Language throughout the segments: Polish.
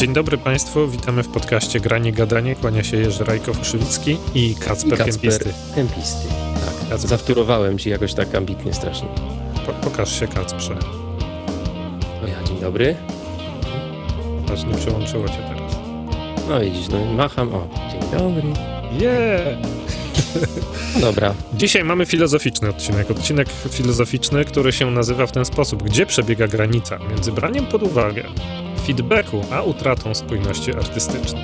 Dzień dobry Państwu, witamy w podcaście Granie Gadanie. Kłania się Jerzy Rajkow-Krzywicki i Kacper, I Kacper Kępisty. Kępisty. Tak. Kacper. Zawtórowałem ci jakoś tak ambitnie strasznie. Po, pokaż się Kacprze. O ja, dzień dobry. Aż nie przełączyło cię teraz. No widzisz, no macham. O, dzień dobry. Yeah! No dobra. Dzisiaj mamy filozoficzny odcinek. Odcinek filozoficzny, który się nazywa w ten sposób. Gdzie przebiega granica między braniem pod uwagę feedbacku, a utratą spójności artystycznej?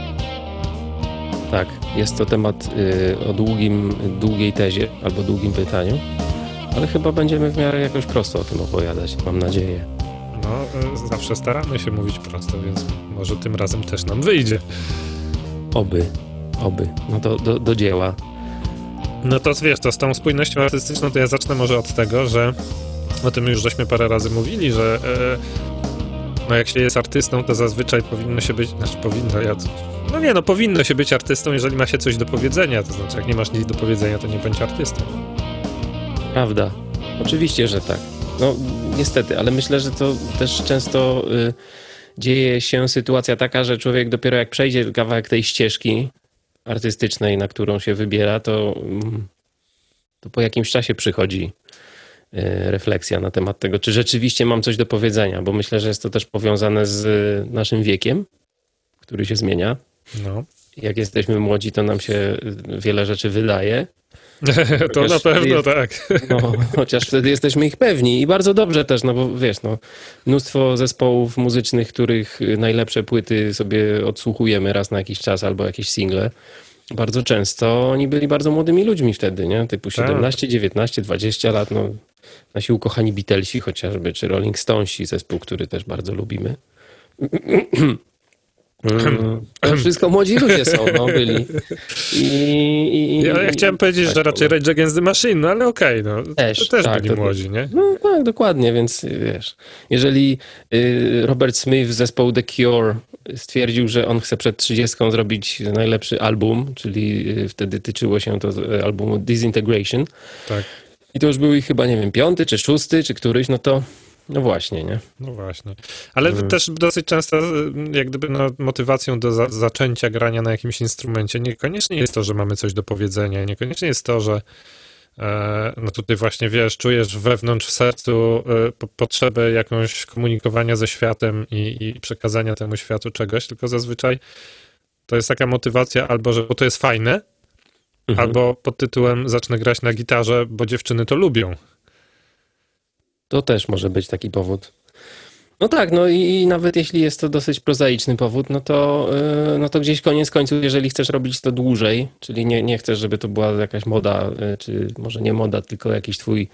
Tak, jest to temat y, o długim, długiej tezie albo długim pytaniu, ale chyba będziemy w miarę jakoś prosto o tym opowiadać, mam nadzieję. No, e, zawsze staramy się mówić prosto, więc może tym razem też nam wyjdzie. Oby, oby. No to do, do dzieła. No to wiesz, to z tą spójnością artystyczną to ja zacznę może od tego, że o tym już żeśmy parę razy mówili, że e, no jak się jest artystą, to zazwyczaj powinno się być, znaczy powinno, ja, no nie no, powinno się być artystą, jeżeli ma się coś do powiedzenia, to znaczy jak nie masz nic do powiedzenia, to nie bądź artystą. Prawda. Oczywiście, że tak. No niestety, ale myślę, że to też często y, dzieje się sytuacja taka, że człowiek dopiero jak przejdzie kawałek tej ścieżki artystycznej, na którą się wybiera, to, mm, to po jakimś czasie przychodzi refleksja na temat tego, czy rzeczywiście mam coś do powiedzenia, bo myślę, że jest to też powiązane z y, naszym wiekiem, który się zmienia. No. Jak jesteśmy młodzi, to nam się y, wiele rzeczy wydaje, to na pewno jest- tak. no, chociaż wtedy jesteśmy ich pewni i bardzo dobrze też, no bo wiesz, no, mnóstwo zespołów muzycznych, których y, najlepsze płyty sobie odsłuchujemy raz na jakiś czas albo jakieś single. Bardzo często oni byli bardzo młodymi ludźmi wtedy, nie? Typu Tak. 17, 19, 20 lat, no. Nasi ukochani Beatlesi chociażby, czy Rolling Stonesi, zespół, który też bardzo lubimy. To wszystko młodzi ludzie są, no, byli. I, i, Ja, ja chciałem powiedzieć, tak, że raczej Rage Against the Machine, no ale okej, no. Też, to też tak, byli to- młodzi, nie? No tak, dokładnie, więc y, wiesz, jeżeli y, Robert Smith z zespołu The Cure stwierdził, że on chce przed 30 zrobić najlepszy album, czyli y, wtedy tyczyło się to z- albumu Disintegration Tak. I to już był ich chyba, nie wiem, piąty czy szósty, czy któryś, no to no właśnie, nie? No właśnie. Ale Mhm. też dosyć często, y, jak gdyby, no, motywacją do za zaczęcia grania na jakimś instrumencie niekoniecznie jest to, że mamy coś do powiedzenia, niekoniecznie jest to, że e, no tutaj właśnie wiesz, czujesz wewnątrz w sercu e, po potrzebę jakąś komunikowania ze światem i, i przekazania temu światu czegoś, tylko zazwyczaj to jest taka motywacja albo, że bo to jest fajne, Mhm. albo pod tytułem zacznę grać na gitarze, bo dziewczyny to lubią. To też może być taki powód. No tak, no i, nawet jeśli jest to dosyć prozaiczny powód, no to, yy, no to gdzieś koniec końców, jeżeli chcesz robić to dłużej, czyli nie, nie chcesz, żeby to była jakaś moda, yy, czy może nie moda, tylko jakiś twój,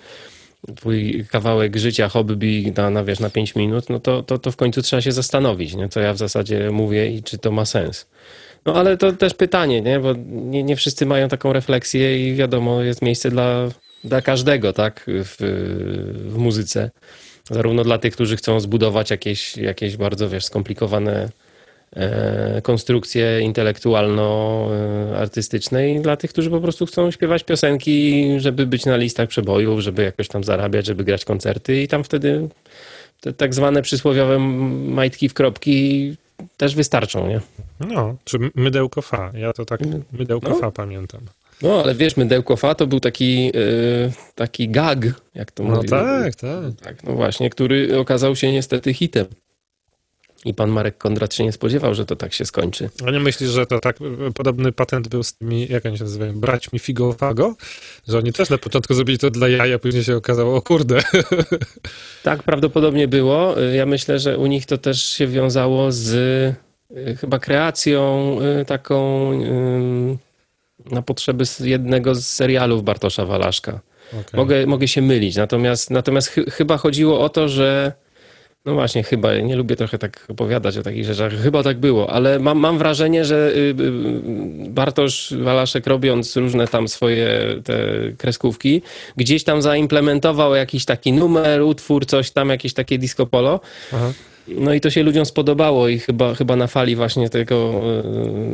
twój kawałek życia, hobby na, na, wiesz, na 5 minut, no to, to, to w końcu trzeba się zastanowić, nie? co ja w zasadzie mówię i czy to ma sens. No ale to też pytanie, nie? bo nie, nie wszyscy mają taką refleksję i wiadomo, jest miejsce dla, dla każdego, tak, w, w muzyce. Zarówno dla tych, którzy chcą zbudować jakieś, jakieś bardzo, wiesz, skomplikowane e, konstrukcje intelektualno-artystyczne i dla tych, którzy po prostu chcą śpiewać piosenki, żeby być na listach przebojów, żeby jakoś tam zarabiać, żeby grać koncerty i tam wtedy te tak zwane przysłowiowe majtki w kropki też wystarczą, nie? No, czy mydełko fa. Ja to tak mydełko No. fa pamiętam. No, ale wiesz, mydełko fa to był taki, e, taki gag, jak to No mówił. tak, tak. Tak, no właśnie, który okazał się niestety hitem. I pan Marek Kondrat się nie spodziewał, że to tak się skończy. A nie myślisz, że to tak podobny patent był z tymi, jak oni się nazywają, braćmi Figo Fago? Że oni też na początku zrobili to dla jaja, później się okazało, o kurde. Tak prawdopodobnie było. Ja myślę, że u nich to też się wiązało z y, chyba kreacją y, taką na potrzeby jednego z serialów Bartosza Walaszka. Okej. Mogę, mogę się mylić, natomiast, natomiast chy, chyba chodziło o to, że no właśnie, chyba, nie lubię trochę tak opowiadać o takich rzeczach, chyba tak było, ale mam, mam wrażenie, że y, y, Bartosz Walaszek robiąc różne tam swoje te kreskówki, gdzieś tam zaimplementował jakiś taki numer, utwór, coś tam, jakieś takie disco polo. Aha. No i to się ludziom spodobało i chyba, chyba na fali właśnie tego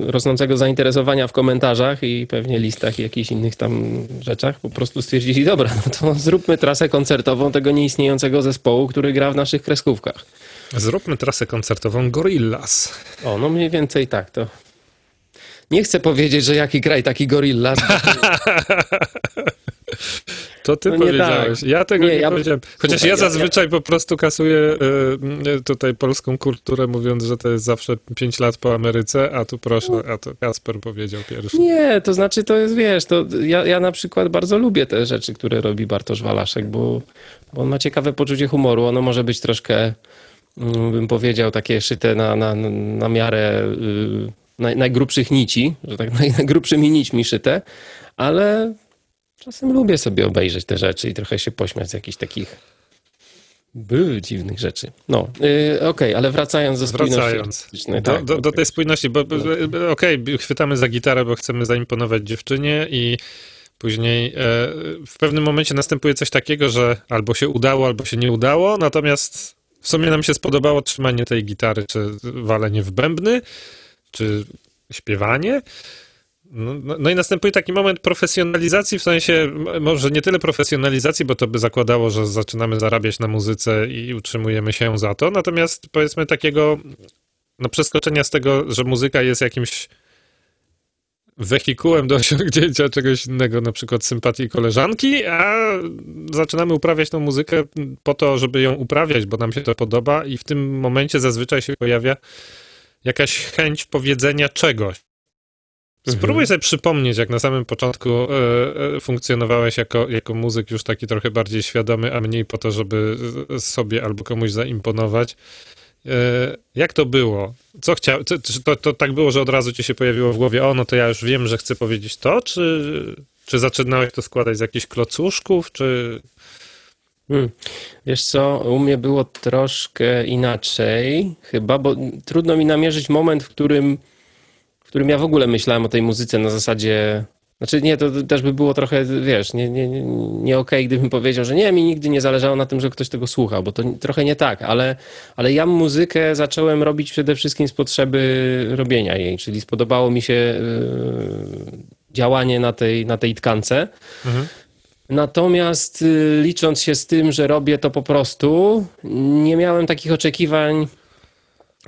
e, rosnącego zainteresowania w komentarzach i pewnie listach i jakichś innych tam rzeczach po prostu stwierdzili, dobra, no to zróbmy trasę koncertową tego nieistniejącego zespołu, który gra w naszych kreskówkach. Zróbmy trasę koncertową Gorillaz. O, no mniej więcej tak to. Nie chcę powiedzieć, że jaki kraj, taki gorilla. To ty No powiedziałeś. tak. Ja tego Nie, nie, ja- powiedziałem. Chociaż Słuchaj, ja ja- ja- zazwyczaj po prostu kasuję y, tutaj polską kulturę, mówiąc, że to jest zawsze 5 lat po Ameryce, a tu proszę, a to Kasper powiedział pierwszy. Nie, to znaczy to jest, wiesz, to ja, ja na przykład bardzo lubię te rzeczy, które robi Bartosz Walaszek, bo, bo on ma ciekawe poczucie humoru. Ono może być troszkę, mm, bym powiedział, takie szyte na, na, na miarę y, naj, najgrubszych nici, że tak naj, najgrubszymi nićmi szyte, ale czasem lubię sobie obejrzeć te rzeczy i trochę się pośmiać z jakichś takich by, dziwnych rzeczy. No, y, okej, ale wracając do spójności Wracając artystycznej, do, tak, do, do okej. tej spójności, bo, bo- okej, chwytamy za gitarę, bo chcemy zaimponować dziewczynie i później e, w pewnym momencie następuje coś takiego, że albo się udało, albo się nie udało, natomiast w sumie nam się spodobało trzymanie tej gitary, czy walenie w bębny, czy śpiewanie. No, no, no i następuje taki moment profesjonalizacji, w sensie może nie tyle profesjonalizacji, bo to by zakładało, że zaczynamy zarabiać na muzyce i utrzymujemy się za to, natomiast powiedzmy takiego no, przeskoczenia z tego, że muzyka jest jakimś wehikułem do osiągnięcia czegoś innego, na przykład sympatii koleżanki, a zaczynamy uprawiać tą muzykę po to, żeby ją uprawiać, bo nam się to podoba i w tym momencie zazwyczaj się pojawia jakaś chęć powiedzenia czegoś. Spróbuj sobie przypomnieć, jak na samym początku e, e, funkcjonowałeś jako, jako muzyk już taki trochę bardziej świadomy, a mniej po to, żeby sobie albo komuś zaimponować. E, jak to było? Co chciał, czy to, to tak było, że od razu ci się pojawiło w głowie, o no to ja już wiem, że chcę powiedzieć to, czy, czy zaczynałeś to składać z jakichś klocuszków, czy... Hmm. Wiesz co, u mnie było troszkę inaczej chyba, bo trudno mi namierzyć moment, w którym, w którym ja w ogóle myślałem o tej muzyce na zasadzie, znaczy nie, to też by było trochę, wiesz, nie, nie, nie, okej, gdybym powiedział, że nie, mi nigdy nie zależało na tym, że ktoś tego słuchał, bo to trochę nie tak, ale, ale ja muzykę zacząłem robić przede wszystkim z potrzeby robienia jej, czyli spodobało mi się yy, działanie na tej, na tej tkance. Mhm. Natomiast y, licząc się z tym, że robię to po prostu, nie miałem takich oczekiwań.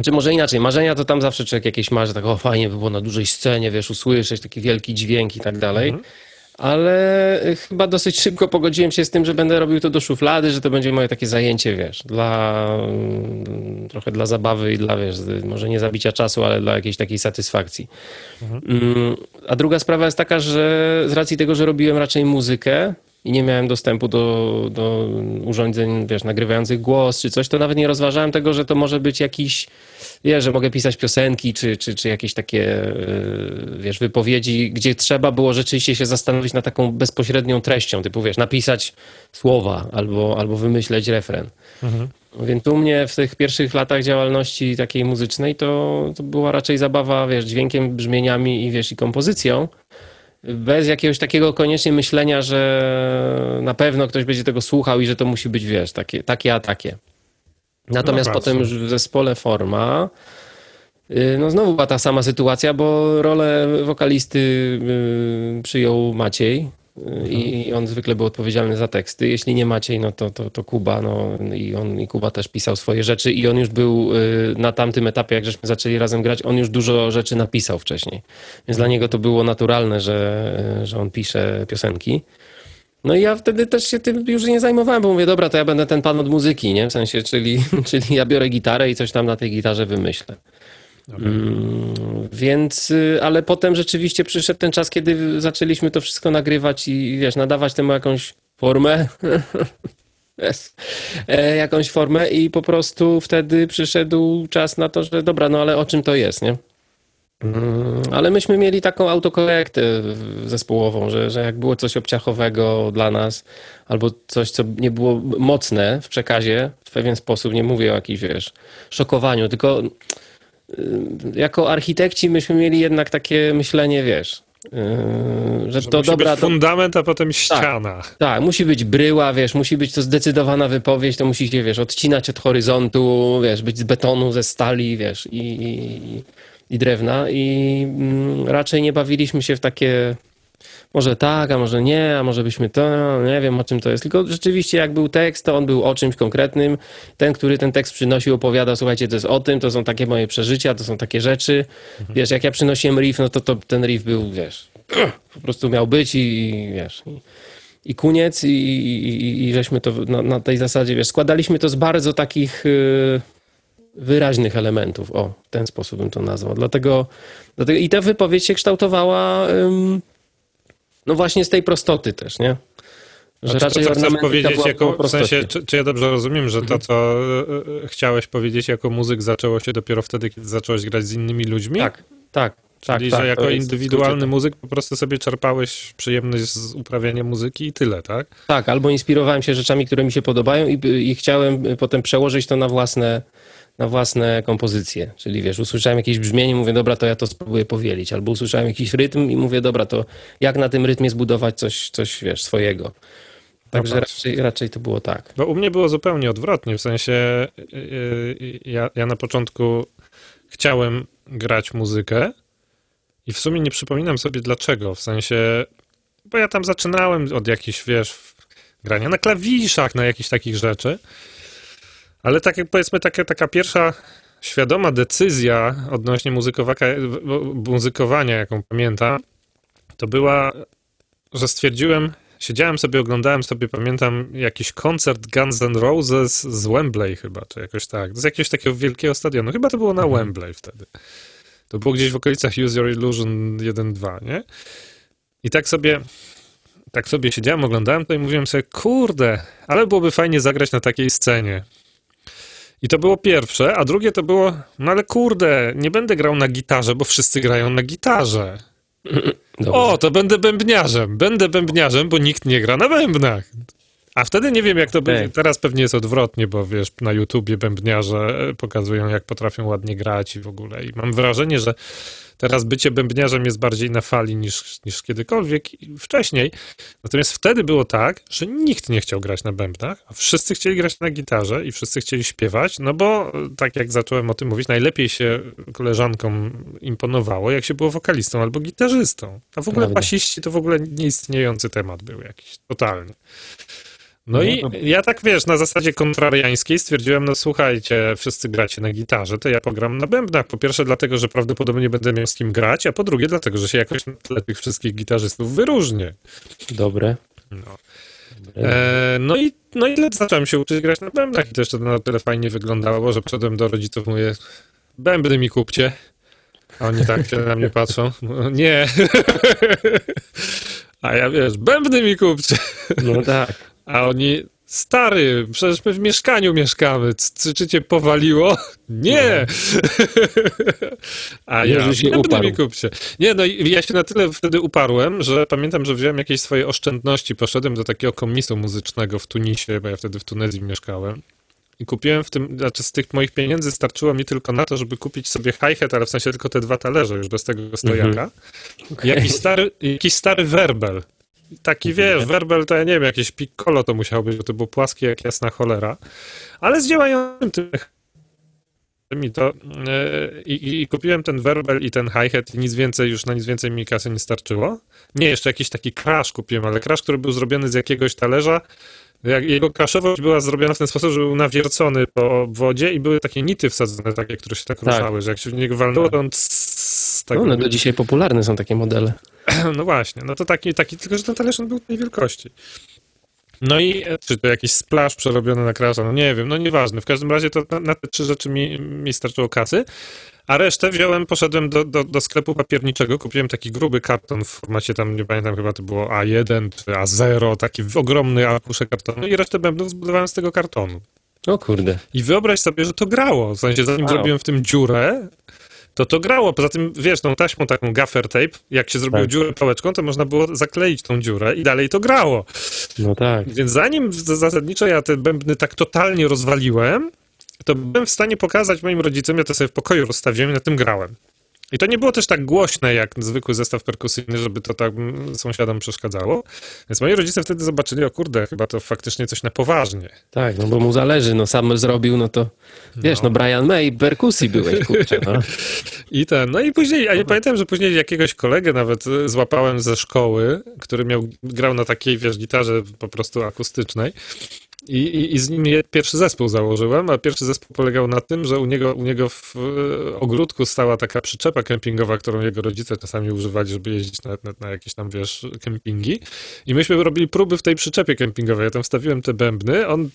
Czy może inaczej, marzenia to tam zawsze człowiek jakieś marzy, tak o fajnie by było na dużej scenie, wiesz, usłyszeć taki wielki dźwięk i tak dalej. Ale y, chyba dosyć szybko pogodziłem się z tym, że będę robił to do szuflady, że to będzie moje takie zajęcie, wiesz, dla mm, trochę dla zabawy i dla, wiesz, może nie zabicia czasu, ale dla jakiejś takiej satysfakcji. Mm, A druga sprawa jest taka, że z racji tego, że robiłem raczej muzykę i nie miałem dostępu do, do urządzeń, wiesz, nagrywających głos czy coś, to nawet nie rozważałem tego, że to może być jakiś, wiesz, że mogę pisać piosenki czy, czy, czy jakieś takie, yy, wiesz, wypowiedzi, gdzie trzeba było rzeczywiście się zastanowić nad taką bezpośrednią treścią, typu, wiesz, napisać słowa albo, albo wymyśleć refren. Więc u mnie w tych pierwszych latach działalności takiej muzycznej to, to była raczej zabawa, wiesz, dźwiękiem, brzmieniami i wiesz, i kompozycją. Bez jakiegoś takiego koniecznie myślenia, że na pewno ktoś będzie tego słuchał i że to musi być, wiesz, takie, takie a takie. Natomiast No potem już w zespole Forma, y, no znowu była ta sama sytuacja, bo rolę wokalisty y, przyjął Maciej i on zwykle był odpowiedzialny za teksty. Jeśli nie Maciej, no to, to, to Kuba, no i on i Kuba też pisał swoje rzeczy i on już był y, na tamtym etapie, jak żeśmy zaczęli razem grać, on już dużo rzeczy napisał wcześniej. Więc dla niego to było naturalne, że, że on pisze piosenki. No i ja wtedy też się tym już nie zajmowałem, bo mówię, dobra, to ja będę ten pan od muzyki, nie? W sensie, czyli, czyli ja biorę gitarę i coś tam na tej gitarze wymyślę. Mm, więc, y, ale potem rzeczywiście przyszedł ten czas, kiedy zaczęliśmy to wszystko nagrywać i wiesz, nadawać temu jakąś formę. Yes. E, jakąś formę i po prostu wtedy przyszedł czas na to, że dobra, no ale o czym to jest, nie? Mm, Ale myśmy mieli taką autokorektę zespołową, że, że jak było coś obciachowego dla nas, albo coś, co nie było mocne w przekazie, w pewien sposób, nie mówię o jakimś, wiesz, szokowaniu, tylko jako architekci myśmy mieli jednak takie myślenie, wiesz, Yy, że Że to musi dobra, być fundament, a potem ściana. tak, musi być bryła, wiesz, musi być to zdecydowana wypowiedź, to musi się, wiesz, odcinać od horyzontu, wiesz, być z betonu, ze stali, wiesz, i, i, i drewna i mm, raczej nie bawiliśmy się w takie może tak, a może nie, a może byśmy to, nie wiem o czym to jest. Tylko rzeczywiście jak był tekst, to on był o czymś konkretnym. Ten, który ten tekst przynosił, opowiada, słuchajcie, to jest o tym, to są takie moje przeżycia, to są takie rzeczy. Wiesz, jak ja przynosiłem riff, no to, to ten riff był, wiesz, po prostu miał być i, i wiesz... I, i koniec, i, i, i- i żeśmy to na, na tej zasadzie, wiesz, składaliśmy to z bardzo takich y, wyraźnych elementów. O, w ten sposób bym to nazwał. Dlatego, dlatego i ta wypowiedź się kształtowała, ym, no właśnie z tej prostoty też, nie? Że Znaczy, to, co chcesz powiedzieć, jako, w sensie, czy, czy ja dobrze rozumiem, że to, co e, e, chciałeś powiedzieć jako muzyk, zaczęło się dopiero wtedy, kiedy zacząłeś grać z innymi ludźmi? Tak, tak, tak. Czyli, tak, że to jako indywidualny muzyk po prostu sobie czerpałeś przyjemność z uprawiania muzyki i tyle, tak? tak. tak, albo inspirowałem się rzeczami, które mi się podobają i, i chciałem potem przełożyć to na własne, na własne kompozycje. Czyli wiesz, usłyszałem jakieś brzmienie, mówię, dobra, to ja to spróbuję powielić. Albo usłyszałem jakiś rytm i mówię, dobra, to jak na tym rytmie zbudować coś, coś wiesz, swojego. Także Popatrz. raczej, raczej to było tak. Bo u mnie było zupełnie odwrotnie, w sensie yy, ja, ja na początku chciałem grać muzykę i w sumie nie przypominam sobie dlaczego, w sensie, bo ja tam zaczynałem od jakichś, wiesz, grania na klawiszach, na jakichś takich rzeczy, ale tak jak powiedzmy taka, taka pierwsza świadoma decyzja odnośnie muzykowania, jaką pamiętam, to była, że stwierdziłem, Siedziałem sobie, oglądałem sobie, pamiętam, jakiś koncert Guns N' Roses z Wembley chyba, czy jakoś tak. Z jakiegoś takiego wielkiego stadionu. Chyba to było na Wembley wtedy. To było gdzieś w okolicach Use Your Illusion 1-2, nie? I tak sobie, tak sobie siedziałem, oglądałem to i mówiłem sobie, kurde, ale byłoby fajnie zagrać na takiej scenie. I to było pierwsze, a drugie to było, no ale kurde, nie będę grał na gitarze, bo wszyscy grają na gitarze. Dobrze. O, to będę bębniarzem. Będę bębniarzem, bo nikt nie gra na bębnach. A wtedy nie wiem, jak to będzie. Teraz pewnie jest odwrotnie, bo wiesz, na YouTubie bębniarze e, pokazują, jak potrafią ładnie grać i w ogóle. I mam wrażenie, że teraz bycie bębniarzem jest bardziej na fali niż, niż kiedykolwiek wcześniej. Natomiast wtedy było tak, że nikt nie chciał grać na bębnach, a wszyscy chcieli grać na gitarze i wszyscy chcieli śpiewać, no bo e, tak jak zacząłem o tym mówić, najlepiej się koleżankom imponowało, jak się było wokalistą albo gitarzystą. A w ogóle Prawda. basiści to w ogóle nieistniejący temat był jakiś, totalnie. No No i ja tak, wiesz, na zasadzie kontrariańskiej stwierdziłem, no słuchajcie, wszyscy gracie na gitarze, to ja pogram na bębnach. Po pierwsze dlatego, że prawdopodobnie będę miał z kim grać, a po drugie dlatego, że się jakoś na tle tych wszystkich gitarzystów wyróżnię. Dobre. No. Dobre. E, no, i, no i zacząłem się uczyć grać na bębnach i to jeszcze na tyle fajnie wyglądało, że przyszedłem do rodziców, mówię, bębny mi kupcie. A oni tak się na mnie patrzą. Nie. A ja wiesz, bębny mi kupcie. No tak. A oni, stary, przecież my w mieszkaniu mieszkamy. C- c- Czy cię powaliło? Nie! A ja, Jerzy się uparł. mi kupcie. Nie, no i ja się na tyle wtedy uparłem, że pamiętam, że wziąłem jakieś swoje oszczędności, poszedłem do takiego komisu muzycznego w Tunisie, bo ja wtedy w Tunezji mieszkałem. I kupiłem w tym, znaczy z tych moich pieniędzy starczyło mi tylko na to, żeby kupić sobie hi-hat, ale w sensie tylko te dwa talerze, już bez tego stojaka. I Jakiś stary, jakiś stary werbel. Taki wiesz, werbel to ja nie wiem, jakieś piccolo to musiało być, bo to było płaskie jak jasna cholera. Ale z działającym tym i to e, i, i, i kupiłem ten werbel i ten hi-hat i nic więcej, już na nic więcej mi kasy nie starczyło. Nie, jeszcze jakiś taki crash kupiłem, ale crash, który był zrobiony z jakiegoś talerza. Jego crashowość była zrobiona w ten sposób, że był nawiercony po wodzie i były takie nity wsadzone, takie, które się tak, Tak. ruszały, że jak się w niego walnęło, to on tss, tak No, one do dzisiaj popularne są takie modele. No właśnie, no to taki, taki tylko że ten talerz on był tej wielkości. No i e, czy to jakiś splash przerobiony na crasha, no nie wiem, no nieważne. W każdym razie to na, na te trzy rzeczy mi, mi starczyło kasy, a resztę wziąłem, poszedłem do, do, do sklepu papierniczego, kupiłem taki gruby karton w formacie tam, nie pamiętam, chyba to było A1 czy A0, taki ogromny arkusze kartonu i resztę bębnów zbudowałem z tego kartonu. O kurde. I wyobraź sobie, że to grało. W sensie, zanim Wow. zrobiłem w tym dziurę, to to grało. Poza tym, wiesz, tą taśmą taką gaffer tape, jak się zrobiło Tak. dziurę pałeczką, to można było zakleić tą dziurę i dalej to grało. No tak. Więc zanim zasadniczo ja te bębny tak totalnie rozwaliłem, to byłem w stanie pokazać moim rodzicom, ja to sobie w pokoju rozstawiłem i na tym grałem. I to nie było też tak głośne jak zwykły zestaw perkusyjny, żeby to tak sąsiadom przeszkadzało. Więc moi rodzice wtedy zobaczyli, o kurde, chyba to faktycznie coś na poważnie. Tak, no bo mu zależy, no sam zrobił, no to wiesz, no, Brian May, perkusji byłeś, kurczę, no. I ten, no i później, a ja pamiętam, że później jakiegoś kolegę nawet złapałem ze szkoły, który miał, grał na takiej, wiesz, gitarze po prostu akustycznej. I, i, I z nim pierwszy zespół założyłem, a pierwszy zespół polegał na tym, że u niego, u niego w ogródku stała taka przyczepa kempingowa, którą jego rodzice czasami używali, żeby jeździć na, na, na jakieś tam, wiesz, kempingi. I myśmy robili próby w tej przyczepie kempingowej. Ja tam wstawiłem te bębny, on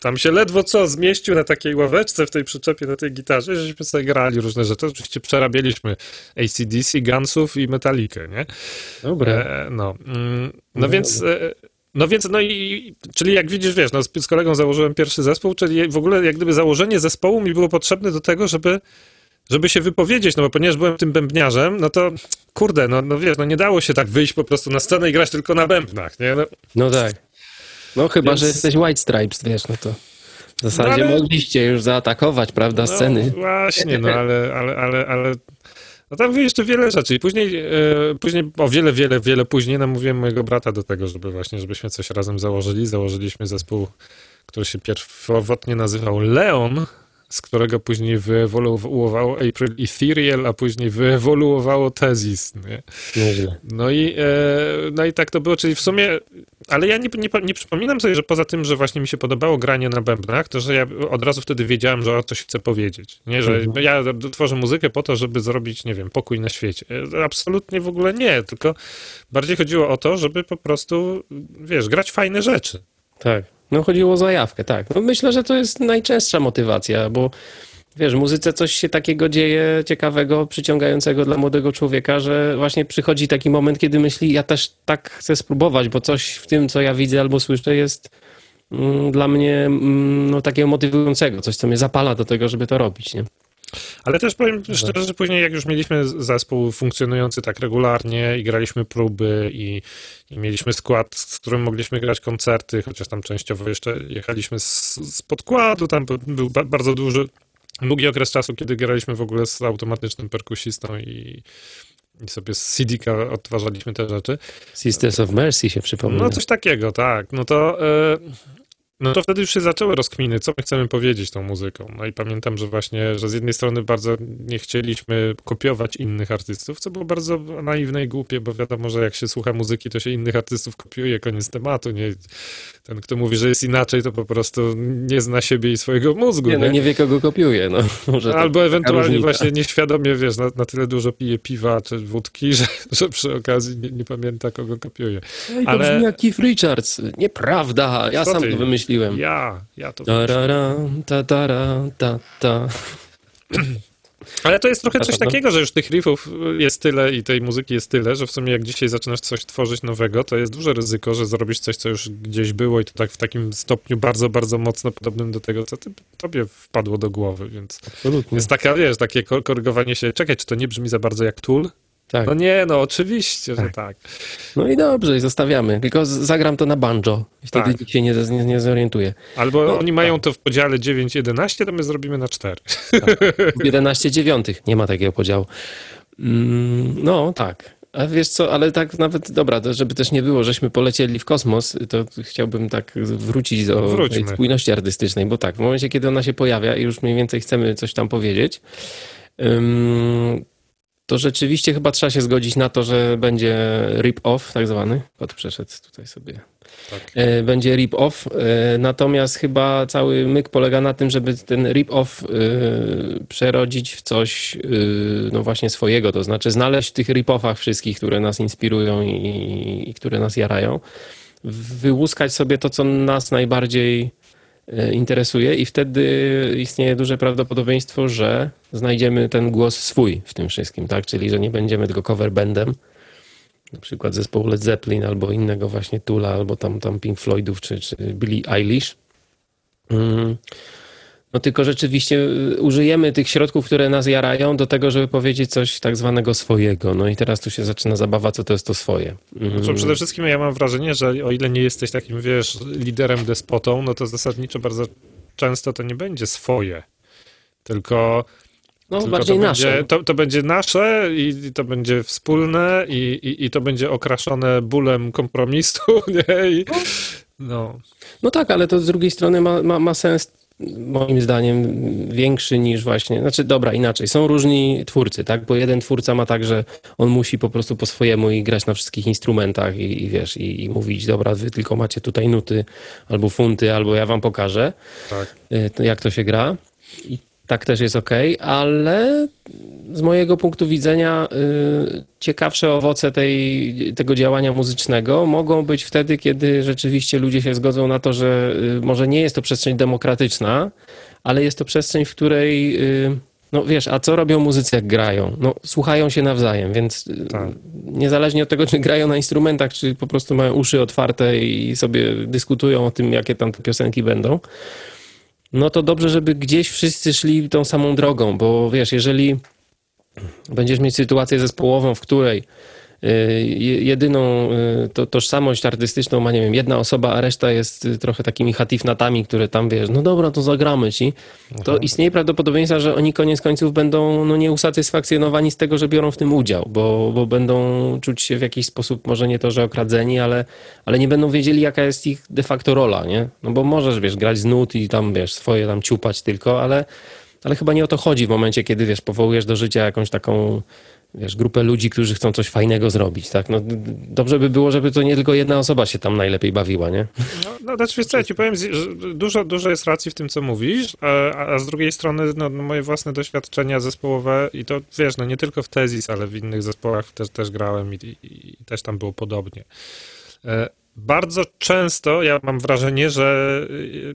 tam się ledwo co zmieścił na takiej ławeczce w tej przyczepie, na tej gitarze, żeśmy sobie grali różne rzeczy. Oczywiście przerabialiśmy ACDC, Gunsów i Metalikę, nie? Dobra. E, no, mm, no No więc... E, no więc, no i, czyli jak widzisz, wiesz, no z, z kolegą założyłem pierwszy zespół, czyli w ogóle jak gdyby założenie zespołu mi było potrzebne do tego, żeby, żeby się wypowiedzieć, no bo ponieważ byłem tym bębniarzem, no to kurde, no, no wiesz, no nie dało się tak wyjść po prostu na scenę i grać tylko na bębnach, nie? No, No tak. No chyba, Więc- że jesteś White Stripes, wiesz, no to w zasadzie No ale- mogliście już zaatakować, prawda, sceny. No właśnie, no ale, ale, ale, ale no tam jeszcze wiele rzeczy i później, e, później o wiele, wiele, wiele później namówiłem mojego brata do tego, żeby właśnie, żebyśmy coś razem założyli. Założyliśmy zespół, który się pierwotnie nazywał Leon, z którego później wyewoluowało April Ethereal, a później wyewoluowało Tezis, nie? Nieźle. No i, e, no i tak to było, czyli w sumie, ale ja nie, nie, nie przypominam sobie, że poza tym, że właśnie mi się podobało granie na bębnach, to że ja od razu wtedy wiedziałem, że o coś chcę powiedzieć. Nie, że Mhm. ja tworzę muzykę po to, żeby zrobić, nie wiem, pokój na świecie. E, Absolutnie w ogóle nie, tylko bardziej chodziło o to, żeby po prostu, wiesz, grać fajne rzeczy. Tak. No chodziło o zajawkę, tak. No myślę, że to jest najczęstsza motywacja, bo wiesz, w muzyce coś się takiego dzieje ciekawego, przyciągającego dla młodego człowieka, że właśnie przychodzi taki moment, kiedy myśli, ja też tak chcę spróbować, bo coś w tym, co ja widzę albo słyszę jest mm, dla mnie mm, no, takiego motywującego, coś, co mnie zapala do tego, żeby to robić, nie? Ale też powiem szczerze, że później jak już mieliśmy zespół funkcjonujący tak regularnie i graliśmy próby i, i mieliśmy skład, z którym mogliśmy grać koncerty, chociaż tam częściowo jeszcze jechaliśmy z, z podkładu, tam był- ba- bardzo duży, długi okres czasu, kiedy graliśmy w ogóle z automatycznym perkusistą i, i sobie z CD-ka odtwarzaliśmy te rzeczy. Sisters of Mercy się przypomina. No coś takiego, tak. No to, e, no to wtedy już się zaczęły rozkminy, co my chcemy powiedzieć tą muzyką. No i pamiętam, że właśnie, że z jednej strony bardzo nie chcieliśmy kopiować innych artystów, co było bardzo naiwne i głupie, bo wiadomo, że jak się słucha muzyki, to się innych artystów kopiuje, koniec tematu. Nie, ten, kto mówi, że jest inaczej, to po prostu nie zna siebie i swojego mózgu. nie, no nie? nie wie, kogo kopiuje, no. Może Albo ewentualnie właśnie nieświadomie, wiesz, na, na tyle dużo pije piwa czy wódki, że, że przy okazji nie, nie pamięta, kogo kopiuje. Ej, to ale- brzmi jak Keith Richards. Nieprawda, ja Co sam ty? to wymyśliłem. Ja, ja to Tarara, ta, tara, ta, ta. Ale to jest trochę coś takiego, że już tych riffów jest tyle i tej muzyki jest tyle, że w sumie jak dzisiaj zaczynasz coś tworzyć nowego, to jest duże ryzyko, że zrobisz coś, co już gdzieś było i to tak w takim stopniu bardzo, bardzo mocno podobnym do tego, co ty, tobie wpadło do głowy, więc Absolutnie. jest taka, wiesz, takie ko- korygowanie się, czekaj, czy to nie brzmi za bardzo jak Tool? Tak. No nie, no oczywiście, że Tak. tak. No i dobrze, i zostawiamy. Tylko z- zagram to na banjo. I wtedy Tak. nikt się nie, nie, nie zorientuje. Albo No, oni mają to w podziale 9-11, to my zrobimy na 4. 11 dziewiątych. Nie ma takiego podziału. Mm, no, tak. A wiesz co, ale tak nawet, dobra, to żeby też nie było, żeśmy polecieli w kosmos, to chciałbym tak wrócić do Wróćmy. tej spójności artystycznej, bo tak, w momencie, kiedy ona się pojawia i już mniej więcej chcemy coś tam powiedzieć, ym, to rzeczywiście chyba trzeba się zgodzić na to, że będzie rip-off, tak zwany. Kot przeszedł tutaj sobie Tak. E, będzie rip-off, e, natomiast chyba cały myk polega na tym, żeby ten rip-off e, przerodzić w coś no właśnie swojego, to znaczy znaleźć w tych rip-offach wszystkich, które nas inspirują i, i które nas jarają, wyłuskać sobie to, co nas najbardziej interesuje i wtedy istnieje duże prawdopodobieństwo, że znajdziemy ten głos swój w tym wszystkim, tak? Czyli, że nie będziemy tylko cover bandem, na przykład zespołu Led Zeppelin albo innego właśnie Tula, albo tam, tam Pink Floydów, czy, czy Billie Eilish. Mm. No tylko rzeczywiście y, użyjemy tych środków, które nas jarają do tego, żeby powiedzieć coś tak zwanego swojego. No i teraz tu się zaczyna zabawa, co to jest to swoje. Mm. Znaczy, przede wszystkim ja mam wrażenie, że o ile nie jesteś takim, wiesz, liderem, despotą, no to zasadniczo bardzo często to nie będzie swoje. Tylko No Tylko bardziej to nasze. Będzie, to, to będzie nasze i, i to będzie wspólne i, i, i to będzie okraszone bólem kompromisu, nie? I, no. No tak, ale to z drugiej strony ma, ma, ma sens moim zdaniem większy niż właśnie, znaczy dobra, inaczej, są różni twórcy, tak, bo jeden twórca ma tak, że on musi po prostu po swojemu i grać na wszystkich instrumentach i, i wiesz, i, i mówić, dobra, wy tylko macie tutaj nuty albo funty, albo ja wam pokażę, Tak. y, jak to się gra. I tak też jest ok, ale z mojego punktu widzenia y, ciekawsze owoce tej, tego działania muzycznego mogą być wtedy, kiedy rzeczywiście ludzie się zgodzą na to, że y, może nie jest to przestrzeń demokratyczna, ale jest to przestrzeń, w której y, no wiesz, a co robią muzycy jak grają? No słuchają się nawzajem, więc Tak. niezależnie od tego, czy grają na instrumentach, czy po prostu mają uszy otwarte i sobie dyskutują o tym, jakie tam te piosenki będą, no to dobrze, żeby gdzieś wszyscy szli tą samą drogą, bo wiesz, jeżeli będziesz mieć sytuację zespołową, w której jedyną y, to, tożsamość artystyczną ma, nie wiem, jedna osoba, a reszta jest y, trochę takimi hatifnatami, które tam, wiesz, no dobra, to zagramy ci, to istnieje prawdopodobieństwo, że oni koniec końców będą no, nieusatysfakcjonowani z tego, że biorą w tym udział, bo, bo będą czuć się w jakiś sposób, może nie to, że okradzeni, ale, ale nie będą wiedzieli, jaka jest ich de facto rola, nie? No bo możesz, wiesz, grać z nut i tam, wiesz, swoje tam ciupać tylko, ale, ale chyba nie o to chodzi w momencie, kiedy, wiesz, powołujesz do życia jakąś taką, wiesz, grupę ludzi, którzy chcą coś fajnego zrobić, tak? No dobrze by było, żeby to nie tylko jedna osoba się tam najlepiej bawiła, nie? No, no znaczy, wiesz co, ja ci powiem, dużo, dużo jest racji w tym, co mówisz, a, a z drugiej strony no, no, moje własne doświadczenia zespołowe i to, wiesz, no nie tylko w Tezis, ale w innych zespołach też, też grałem i, i, i też tam było podobnie. E, Bardzo często ja mam wrażenie, że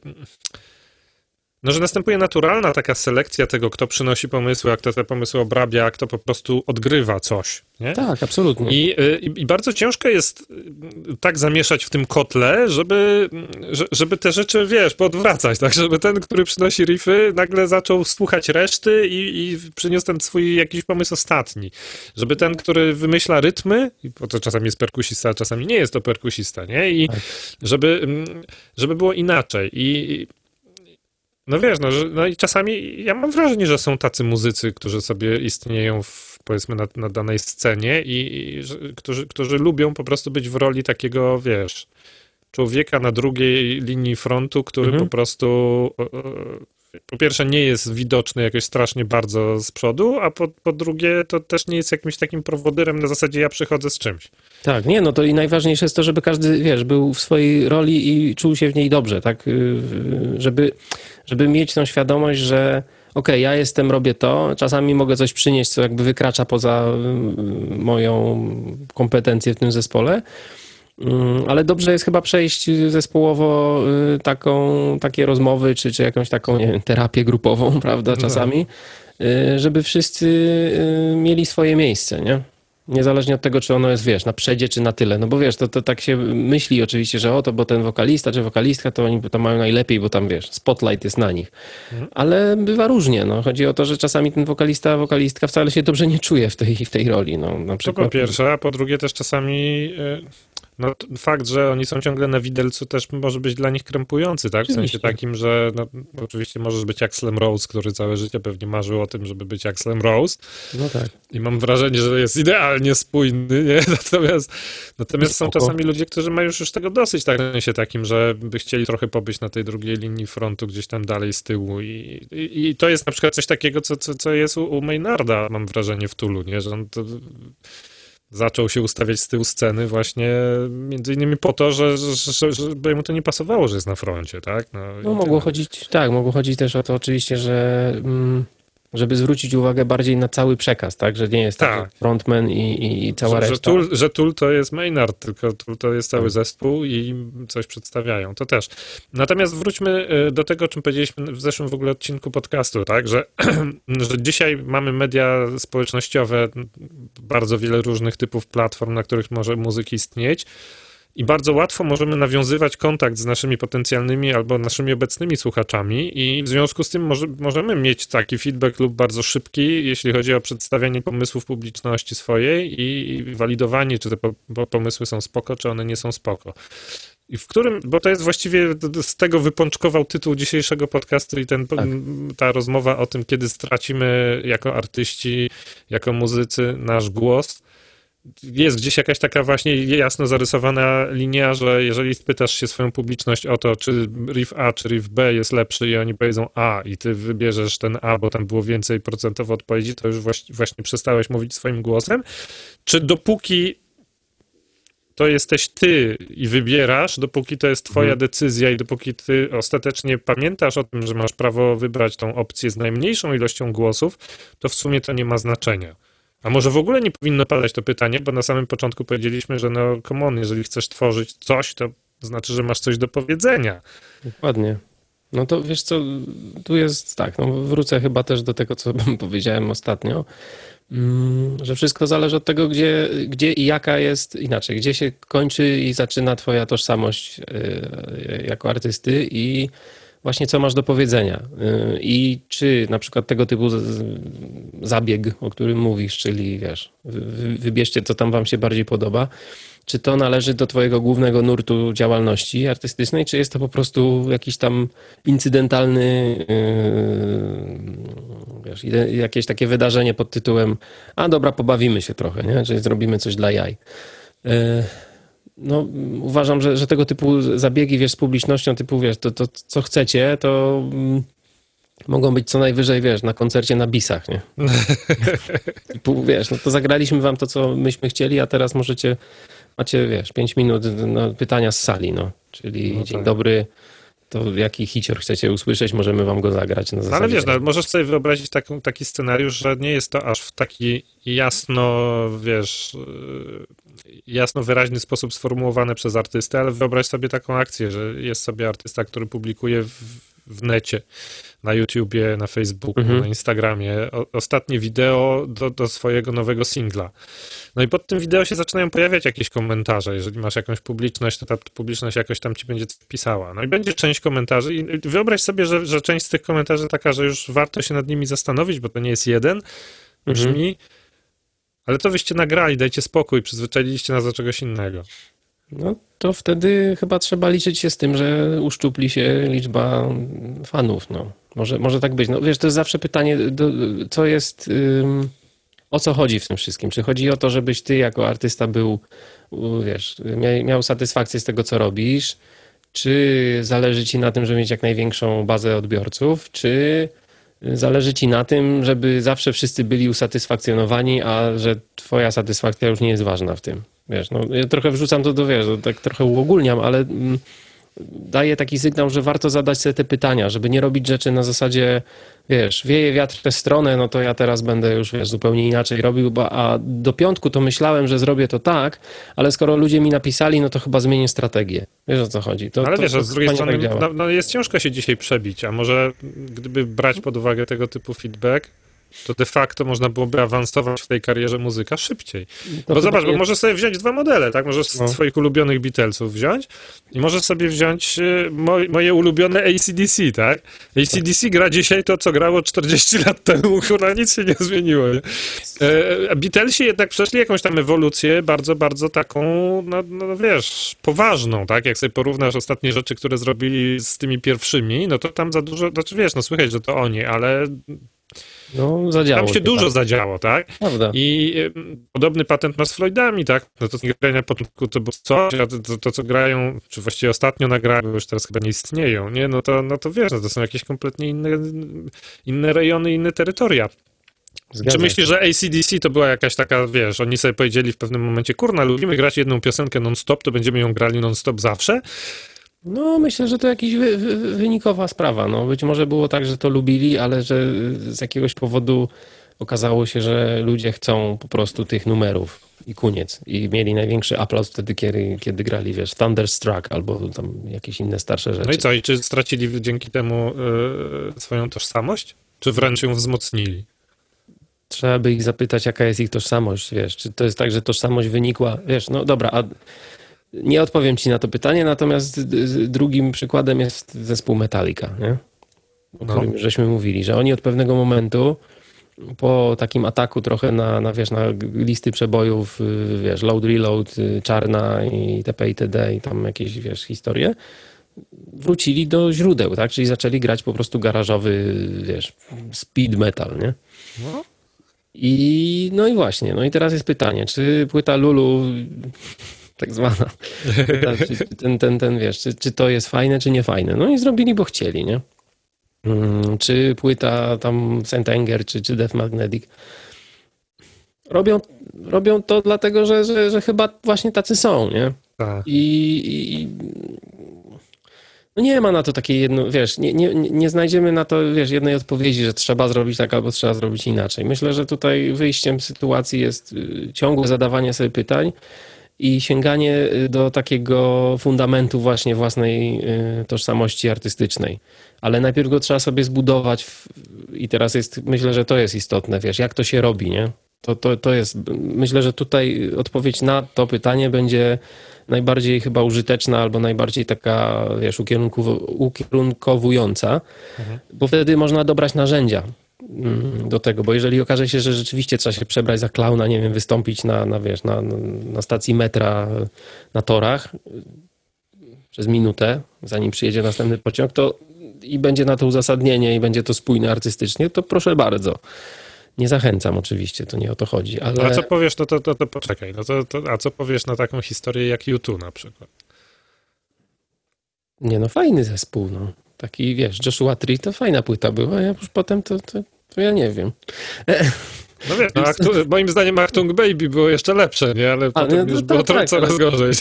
e, no, że następuje naturalna taka selekcja tego, kto przynosi pomysły, a kto te pomysły obrabia, a kto po prostu odgrywa coś, nie? Tak, absolutnie. I, y, i, I bardzo ciężko jest y, tak zamieszać w tym kotle, żeby, że- żeby te rzeczy, wiesz, podwracać, tak? Żeby ten, który przynosi riffy, nagle zaczął słuchać reszty i, i przyniósł ten swój jakiś pomysł ostatni. Żeby ten, który wymyśla rytmy, i bo to czasami jest perkusista, a czasami nie jest to perkusista, nie? I Tak. żeby, mm, żeby było inaczej. I i- no wiesz, no, że, no i czasami ja mam wrażenie, że są tacy muzycy, którzy sobie istnieją w, powiedzmy na, na danej scenie i, i że, którzy, którzy lubią po prostu być w roli takiego, wiesz, człowieka na drugiej linii frontu, który Mhm. po prostu po pierwsze nie jest widoczny jakoś strasznie bardzo z przodu, a po, po drugie to też nie jest jakimś takim prowodyrem na zasadzie ja przychodzę z czymś. Tak, nie, no to i najważniejsze jest to, żeby każdy, wiesz, był w swojej roli i czuł się w niej dobrze, tak? Yy, Żeby, żeby mieć tą świadomość, że okej, ja jestem, robię to, czasami mogę coś przynieść, co jakby wykracza poza yy, moją kompetencję w tym zespole, ale dobrze jest chyba przejść zespołowo yy, taką, takie rozmowy, czy, czy jakąś taką, nie wiem, terapię grupową, prawda, czasami, yy, żeby wszyscy yy, mieli swoje miejsce, nie? Niezależnie od tego, czy ono jest, wiesz, na przedzie, czy na tyle. No bo wiesz, to, to tak się myśli oczywiście, że o, to bo ten wokalista, czy wokalistka, to oni to mają najlepiej, bo tam, wiesz, spotlight jest na nich. Ale bywa różnie, no. Chodzi o to, że czasami ten wokalista, wokalistka wcale się dobrze nie czuje w tej, w tej roli, no. Na To po przykład. pierwsze, a po drugie też czasami e, no, fakt, że oni są ciągle na widelcu też może być dla nich krępujący, tak? W sensie Oczywiście. takim, że no, oczywiście możesz być jak Slam Rose, który całe życie pewnie marzył o tym, żeby być jak Slam Rose No tak. i mam wrażenie, że jest idealnie spójny, nie? Natomiast, natomiast są czasami ludzie, którzy mają już, już tego dosyć, tak? W sensie takim, że by chcieli trochę pobyć na tej drugiej linii frontu, gdzieś tam dalej z tyłu i, i, i to jest na przykład coś takiego, co, co, co jest u, u Maynarda, mam wrażenie, w Tulu, nie? Że on to zaczął się ustawiać z tyłu sceny właśnie między innymi po to, że, że, że, że bo mu to nie pasowało, że jest na froncie, tak? No i mogło tyle. chodzić, tak, mogło chodzić też o to oczywiście, że mm, żeby zwrócić uwagę bardziej na cały przekaz, tak? Że nie jest tak, Tak. frontman i, i, i cała że, że, reszta. Tool, że Tool to jest Maynard, tylko Tool to jest cały Tak. zespół i coś przedstawiają, to też. Natomiast wróćmy y, do tego, o czym powiedzieliśmy w zeszłym w ogóle odcinku podcastu, tak, że, że dzisiaj mamy media społecznościowe, bardzo wiele różnych typów platform, na których może muzyk istnieć i bardzo łatwo możemy nawiązywać kontakt z naszymi potencjalnymi albo naszymi obecnymi słuchaczami i w związku z tym może, możemy mieć taki feedback lub bardzo szybki, jeśli chodzi o przedstawianie pomysłów publiczności swojej i, i walidowanie, czy te po, po, pomysły są spoko, czy one nie są spoko. I w którym, bo to jest właściwie z tego wypączkował tytuł dzisiejszego podcastu i ten, Tak. ta rozmowa o tym, kiedy stracimy jako artyści, jako muzycy nasz głos. Jest gdzieś jakaś taka właśnie jasno zarysowana linia, że jeżeli spytasz się swoją publiczność o to, czy riff A, czy riff B jest lepszy i oni powiedzą A i ty wybierzesz ten A, bo tam było więcej procentowo odpowiedzi, to już właśnie, przestałeś mówić swoim głosem. Czy dopóki to jesteś ty i wybierasz, dopóki to jest twoja Mhm. decyzja i dopóki ty ostatecznie pamiętasz o tym, że masz prawo wybrać tą opcję z najmniejszą ilością głosów, to w sumie to nie ma znaczenia. A może w ogóle nie powinno padać to pytanie, bo na samym początku powiedzieliśmy, że no come on, jeżeli chcesz tworzyć coś, to znaczy, że masz coś do powiedzenia. Dokładnie. No to wiesz co, tu jest tak, no wrócę chyba też do tego, co powiedziałem ostatnio, mm, że wszystko zależy od tego, gdzie, gdzie i jaka jest, inaczej, gdzie się kończy i zaczyna twoja tożsamość y, jako artysty i właśnie co masz do powiedzenia. Y, I czy na przykład tego typu zabieg, o którym mówisz, czyli wiesz, wy- wy- wybierzcie, co tam wam się bardziej podoba, czy to należy do twojego głównego nurtu działalności artystycznej, czy jest to po prostu jakiś tam incydentalny, yy, wiesz, jakieś takie wydarzenie pod tytułem a dobra, pobawimy się trochę, nie? Czyli zrobimy coś dla jaj. No, uważam, że, że tego typu zabiegi, wiesz, z publicznością, typu, wiesz, to, to co chcecie, to mm, mogą być co najwyżej, wiesz, na koncercie na bisach, nie? Typu, wiesz, no to zagraliśmy wam to, co myśmy chcieli, a teraz możecie, macie, wiesz, 5 minut no, pytania z sali, no. Czyli No dzień tak. dobry, to jaki hicior chcecie usłyszeć, możemy wam go zagrać. Na No, ale wiesz, no, możesz sobie wyobrazić taką, taki scenariusz, że nie jest to aż w taki jasno, wiesz, jasno wyraźny sposób sformułowane przez artystę, ale wyobraź sobie taką akcję, że jest sobie artysta, który publikuje w, w necie, na YouTubie, na Facebooku, Mhm. na Instagramie o, ostatnie wideo do, do swojego nowego singla. No i pod tym wideo się zaczynają pojawiać jakieś komentarze. Jeżeli masz jakąś publiczność, to ta publiczność jakoś tam ci będzie pisała. No i będzie część komentarzy i wyobraź sobie, że, że część z tych komentarzy taka, że już warto się nad nimi zastanowić, bo to nie jest jeden, Mhm. Ale to wyście nagrali, dajcie spokój, przyzwyczailiście nas do czegoś innego. No to wtedy chyba trzeba liczyć się z tym, że uszczupli się liczba fanów, no. Może, może tak być. No wiesz, to jest zawsze pytanie, do, co jest, ym, o co chodzi w tym wszystkim? Czy chodzi o to, żebyś ty jako artysta był, wiesz, mia, miał satysfakcję z tego, co robisz? Czy zależy ci na tym, żeby mieć jak największą bazę odbiorców? Czy zależy ci na tym, żeby zawsze wszyscy byli usatysfakcjonowani, a że twoja satysfakcja już nie jest ważna w tym? Wiesz, no ja trochę wrzucam to do, wiesz, to tak trochę uogólniam, ale mm, daje taki sygnał, że warto zadać sobie te pytania, żeby nie robić rzeczy na zasadzie, wiesz, wieje wiatr w tę stronę, no to ja teraz będę już, wiesz, zupełnie inaczej robił, bo, a do piątku to myślałem, że zrobię to tak, ale skoro ludzie mi napisali, no to chyba zmienię strategię. Wiesz o co chodzi? To, Ale to, wiesz, to z drugiej strony tak no, no jest ciężko się dzisiaj przebić, a może gdyby brać pod uwagę tego typu feedback, to de facto można byłoby awansować w tej karierze muzyka szybciej. To bo zobacz, chyba bo możesz sobie wziąć dwa modele, tak? Możesz No. swoich ulubionych Beatlesów wziąć i możesz sobie wziąć y, moj, moje ulubione ACDC, tak? ACDC gra dzisiaj to, co grało 40 lat temu, kurwa, nic się nie zmieniło, nie? E, Beatlesi jednak przeszli jakąś tam ewolucję bardzo, bardzo taką, no, no wiesz, poważną, tak? Jak sobie porównasz ostatnie rzeczy, które zrobili z tymi pierwszymi, no to tam za dużo, znaczy wiesz, no słychać, że to oni, ale No, zadziało tam się dużo zadziało, tak? Prawda. I ym, podobny patent ma z Floydami, tak? No to grania na początku to było coś, a to, to, to, co grają, czy właściwie ostatnio nagrały, bo już teraz chyba nie istnieją, nie? No to, no to wiesz, no to są jakieś kompletnie inne, inne rejony, inne terytoria. Zgadza Czy myślisz, że ACDC to była jakaś taka, wiesz, oni sobie powiedzieli w pewnym momencie, kurna, lubimy grać jedną piosenkę non-stop, to będziemy ją grali non-stop zawsze? No, myślę, że to jakaś wy, wy, wynikowa sprawa. No, być może było tak, że to lubili, ale że z jakiegoś powodu okazało się, że ludzie chcą po prostu tych numerów i koniec. I mieli największy aplauz wtedy, kiedy, kiedy grali, wiesz, Thunderstruck albo tam jakieś inne starsze rzeczy. No i co, i czy stracili dzięki temu y, swoją tożsamość? Czy wręcz ją wzmocnili? Trzeba by ich zapytać, jaka jest ich tożsamość, wiesz, czy to jest tak, że tożsamość wynikła, wiesz, no dobra, a nie odpowiem ci na to pytanie, natomiast drugim przykładem jest zespół Metallica, nie? O No. którym żeśmy mówili, że oni od pewnego momentu po takim ataku trochę na, na, wiesz, na listy przebojów, y, wiesz, load, reload, y, czarna i itp. itd. i tam jakieś, wiesz, historie, wrócili do źródeł, tak? Czyli zaczęli grać po prostu garażowy, wiesz, speed metal, nie? No. I no i właśnie, no i teraz jest pytanie, czy płyta Lulu, tak zwana, czy, ten, ten, ten, wiesz, czy, czy to jest fajne, czy nie fajne? No i zrobili, bo chcieli, nie? Mm, Czy płyta tam Saint Anger, czy, czy Death Magnetic robią, robią to dlatego, że, że, że chyba właśnie tacy są, nie? Tak. I, i no nie ma na to takiej jedno, wiesz, nie, nie, nie znajdziemy na to, wiesz, jednej odpowiedzi, że trzeba zrobić tak albo trzeba zrobić inaczej. Myślę, że tutaj wyjściem z sytuacji jest y, ciągłe zadawanie sobie pytań i sięganie y, do takiego fundamentu właśnie własnej y, tożsamości artystycznej. Ale najpierw go trzeba sobie zbudować w, i teraz jest, myślę, że to jest istotne, wiesz, jak to się robi, nie? To, to, to jest, myślę, że tutaj odpowiedź na to pytanie będzie najbardziej chyba użyteczna albo najbardziej taka, wiesz, ukierunkow- ukierunkowująca, bo wtedy można dobrać narzędzia do tego, bo jeżeli okaże się, że rzeczywiście trzeba się przebrać za klauna, nie wiem, wystąpić na, na wiesz, na, na stacji metra na torach y, przez minutę, zanim przyjedzie następny pociąg, to i będzie na to uzasadnienie i będzie to spójne artystycznie, to proszę bardzo. Nie zachęcam oczywiście, to nie o to chodzi, ale... A co powiesz, no to, to, to poczekaj, no to, to, a co powiesz na taką historię jak YouTube na przykład? Nie no, fajny zespół, no. Taki, wiesz, Joshua Tree to fajna płyta była, ja już potem to, to, to ja nie wiem. No wiesz, no, moim zdaniem Achtung Baby było jeszcze lepsze, nie? Ale potem no to już tak, było tak, coraz gorzej.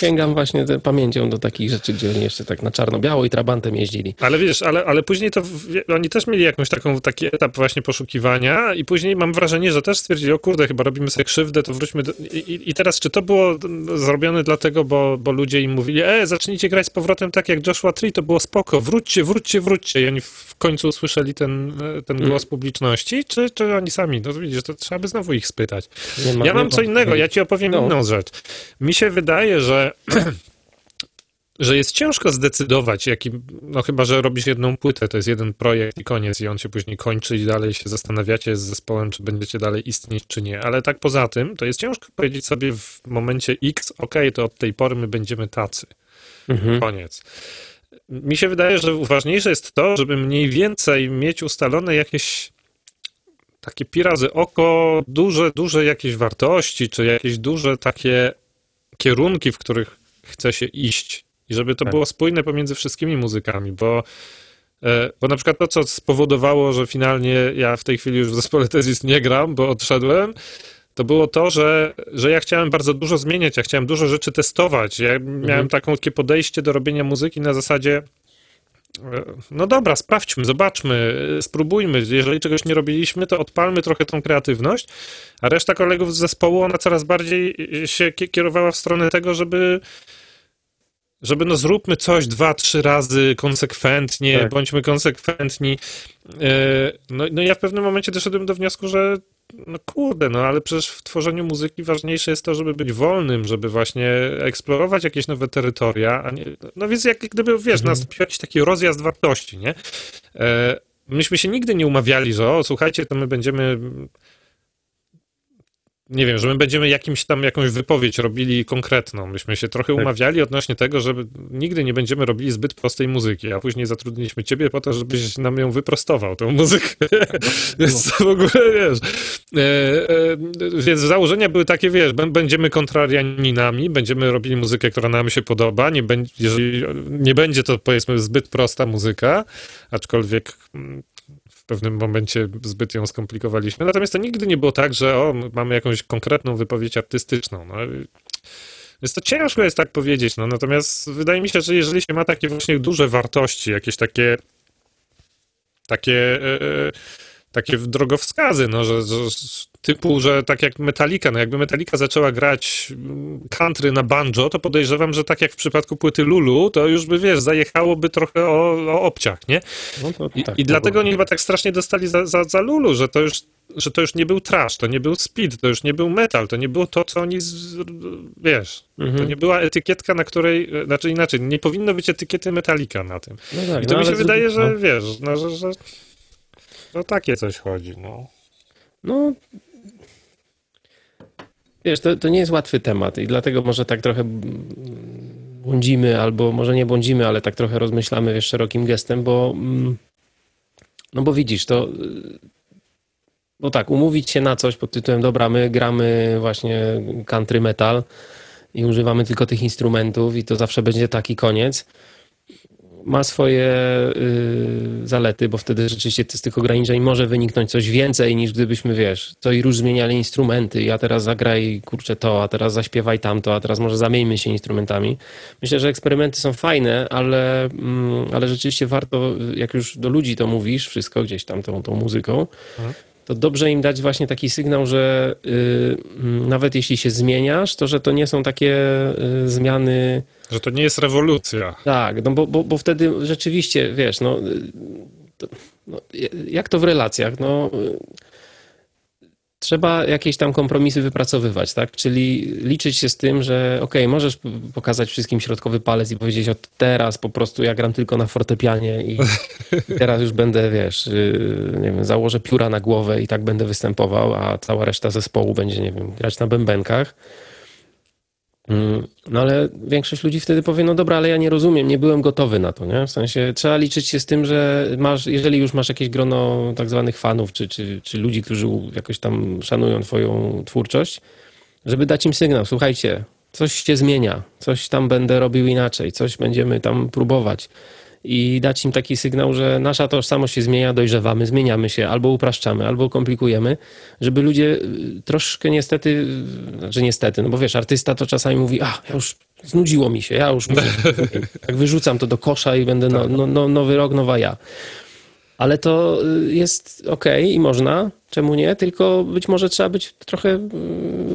Sięgam właśnie pamięcią do takich rzeczy, gdzie oni jeszcze tak na czarno-biało i trabantem jeździli. Ale wiesz, ale, ale później to w, oni też mieli jakąś taką, taki etap właśnie poszukiwania i później mam wrażenie, że też stwierdzili, o kurde, chyba robimy sobie krzywdę, to wróćmy do... I, i- teraz, czy to było zrobione dlatego, bo, bo ludzie im mówili, e, zacznijcie grać z powrotem tak jak Joshua Tree, to było spoko, wróćcie, wróćcie, wróćcie i oni w końcu usłyszeli ten, ten Mm. głos publiczności, czy, czy oni sami? No to widzisz, to trzeba by znowu ich spytać. Ma- Ja mam ma- co innego, ja ci opowiem No. inną rzecz. Mi się wydaje, że, że jest ciężko zdecydować, jaki, no chyba, że robisz jedną płytę, to jest jeden projekt i koniec i on się później kończy i dalej się zastanawiacie z zespołem, czy będziecie dalej istnieć, czy nie. Ale tak poza tym, to jest ciężko powiedzieć sobie w momencie X, ok, to od tej pory my będziemy tacy. Mhm. Koniec. Mi się wydaje, że ważniejsze jest to, żeby mniej więcej mieć ustalone jakieś takie pi razy oko, duże, duże jakieś wartości, czy jakieś duże takie kierunki, w których chce się iść. I żeby to Tak. było spójne pomiędzy wszystkimi muzykami, bo, e, bo na przykład to, co spowodowało, że finalnie ja w tej chwili już w zespole Tezis nie gram, bo odszedłem, to było to, że, że ja chciałem bardzo dużo zmieniać, ja chciałem dużo rzeczy testować. Ja miałem taką, takie podejście do robienia muzyki na zasadzie no dobra, sprawdźmy, zobaczmy, spróbujmy. Jeżeli czegoś nie robiliśmy, to odpalmy trochę tą kreatywność, a reszta kolegów z zespołu, ona coraz bardziej się kie- kierowała w stronę tego, żeby żeby no zróbmy coś dwa, trzy razy konsekwentnie, Tak. bądźmy konsekwentni. E, No, no ja w pewnym momencie doszedłem do wniosku, że no kurde, no ale przecież w tworzeniu muzyki ważniejsze jest to, żeby być wolnym, żeby właśnie eksplorować jakieś nowe terytoria, a nie, no więc jak gdyby, wiesz, Mhm. nastąpił taki rozjazd wartości, nie? E, Myśmy się nigdy nie umawiali, że o, słuchajcie, to my będziemy nie wiem, że my będziemy jakimś tam, jakąś wypowiedź robili konkretną. Myśmy się trochę Tak. umawiali odnośnie tego, że nigdy nie będziemy robili zbyt prostej muzyki, a później zatrudniliśmy ciebie po to, żebyś nam ją wyprostował, tą muzykę. Więc w ogóle, wiesz, e, e, więc założenia były takie, wiesz, bę- będziemy kontrarianinami, będziemy robili muzykę, która nam się podoba, nie będzie, jeżeli nie będzie to, powiedzmy, zbyt prosta muzyka, aczkolwiek mm, pewnym momencie zbyt ją skomplikowaliśmy. Natomiast to nigdy nie było tak, że o, mamy jakąś konkretną wypowiedź artystyczną. No. Więc to ciężko jest tak powiedzieć. No. Natomiast wydaje mi się, że jeżeli się ma takie właśnie duże wartości, jakieś takie takie e, takie drogowskazy, no, że, że typu, że tak jak Metallica, no jakby Metallica zaczęła grać mm, country na banjo, to podejrzewam, że tak jak w przypadku płyty Lulu, to już by, wiesz, zajechałoby trochę o, o obciach, nie? No to I, tak, i to dlatego oni chyba tak strasznie dostali za, za, za Lulu, że to już że to już nie był trash, to nie był speed, to już nie był metal, to nie było to, co oni, z, wiesz, to Mhm. nie była etykietka, na której, znaczy inaczej, nie powinno być etykiety Metallica na tym. No tak, I to no mi się wydaje, że wiesz, no, że, że No takie coś chodzi, no. No, wiesz, to, to nie jest łatwy temat i dlatego może tak trochę błądzimy, albo może nie błądzimy, ale tak trochę rozmyślamy wiesz, szerokim gestem, bo mm, no bo widzisz, to bo tak, umówić się na coś pod tytułem dobra, my gramy właśnie country metal i używamy tylko tych instrumentów i to zawsze będzie taki koniec. Ma swoje y, zalety, bo wtedy rzeczywiście z tych ograniczeń może wyniknąć coś więcej niż gdybyśmy, wiesz, to i róż zmieniali instrumenty, ja teraz zagraj, kurczę, to, a teraz zaśpiewaj tamto, a teraz może zamieńmy się instrumentami. Myślę, że eksperymenty są fajne, ale, mm, ale rzeczywiście warto, jak już do ludzi to mówisz, wszystko gdzieś tam tą, tą muzyką, Mhm. to dobrze im dać właśnie taki sygnał, że y, mm, nawet jeśli się zmieniasz, to że to nie są takie y, zmiany. Że to nie jest rewolucja. Tak, no bo, bo, bo wtedy rzeczywiście, wiesz, no, no, jak to w relacjach, no, trzeba jakieś tam kompromisy wypracowywać, tak? Czyli liczyć się z tym, że okej, możesz p- pokazać wszystkim środkowy palec i powiedzieć od teraz po prostu ja gram tylko na fortepianie i i teraz już będę, wiesz, y, nie wiem, założę pióra na głowę i tak będę występował, a cała reszta zespołu będzie, nie wiem, grać na bębenkach. Mm, No ale większość ludzi wtedy powie, no dobra, ale ja nie rozumiem, nie byłem gotowy na to, nie? W sensie trzeba liczyć się z tym, że masz, jeżeli już masz jakieś grono tak zwanych fanów, czy, czy, czy ludzi, którzy jakoś tam szanują twoją twórczość, żeby dać im sygnał, słuchajcie, coś się zmienia, coś tam będę robił inaczej, coś będziemy tam próbować i dać im taki sygnał, że nasza tożsamość się zmienia, dojrzewamy, zmieniamy się, albo upraszczamy, albo komplikujemy, żeby ludzie y, troszkę niestety, y, znaczy niestety, no bo wiesz, artysta to czasami mówi, a ja już znudziło mi się, ja już muszę, tak wyrzucam to do kosza i będę no, no, no, nowy rok, nowa ja. Ale to y, jest okej i można, czemu nie, tylko być może trzeba być trochę y,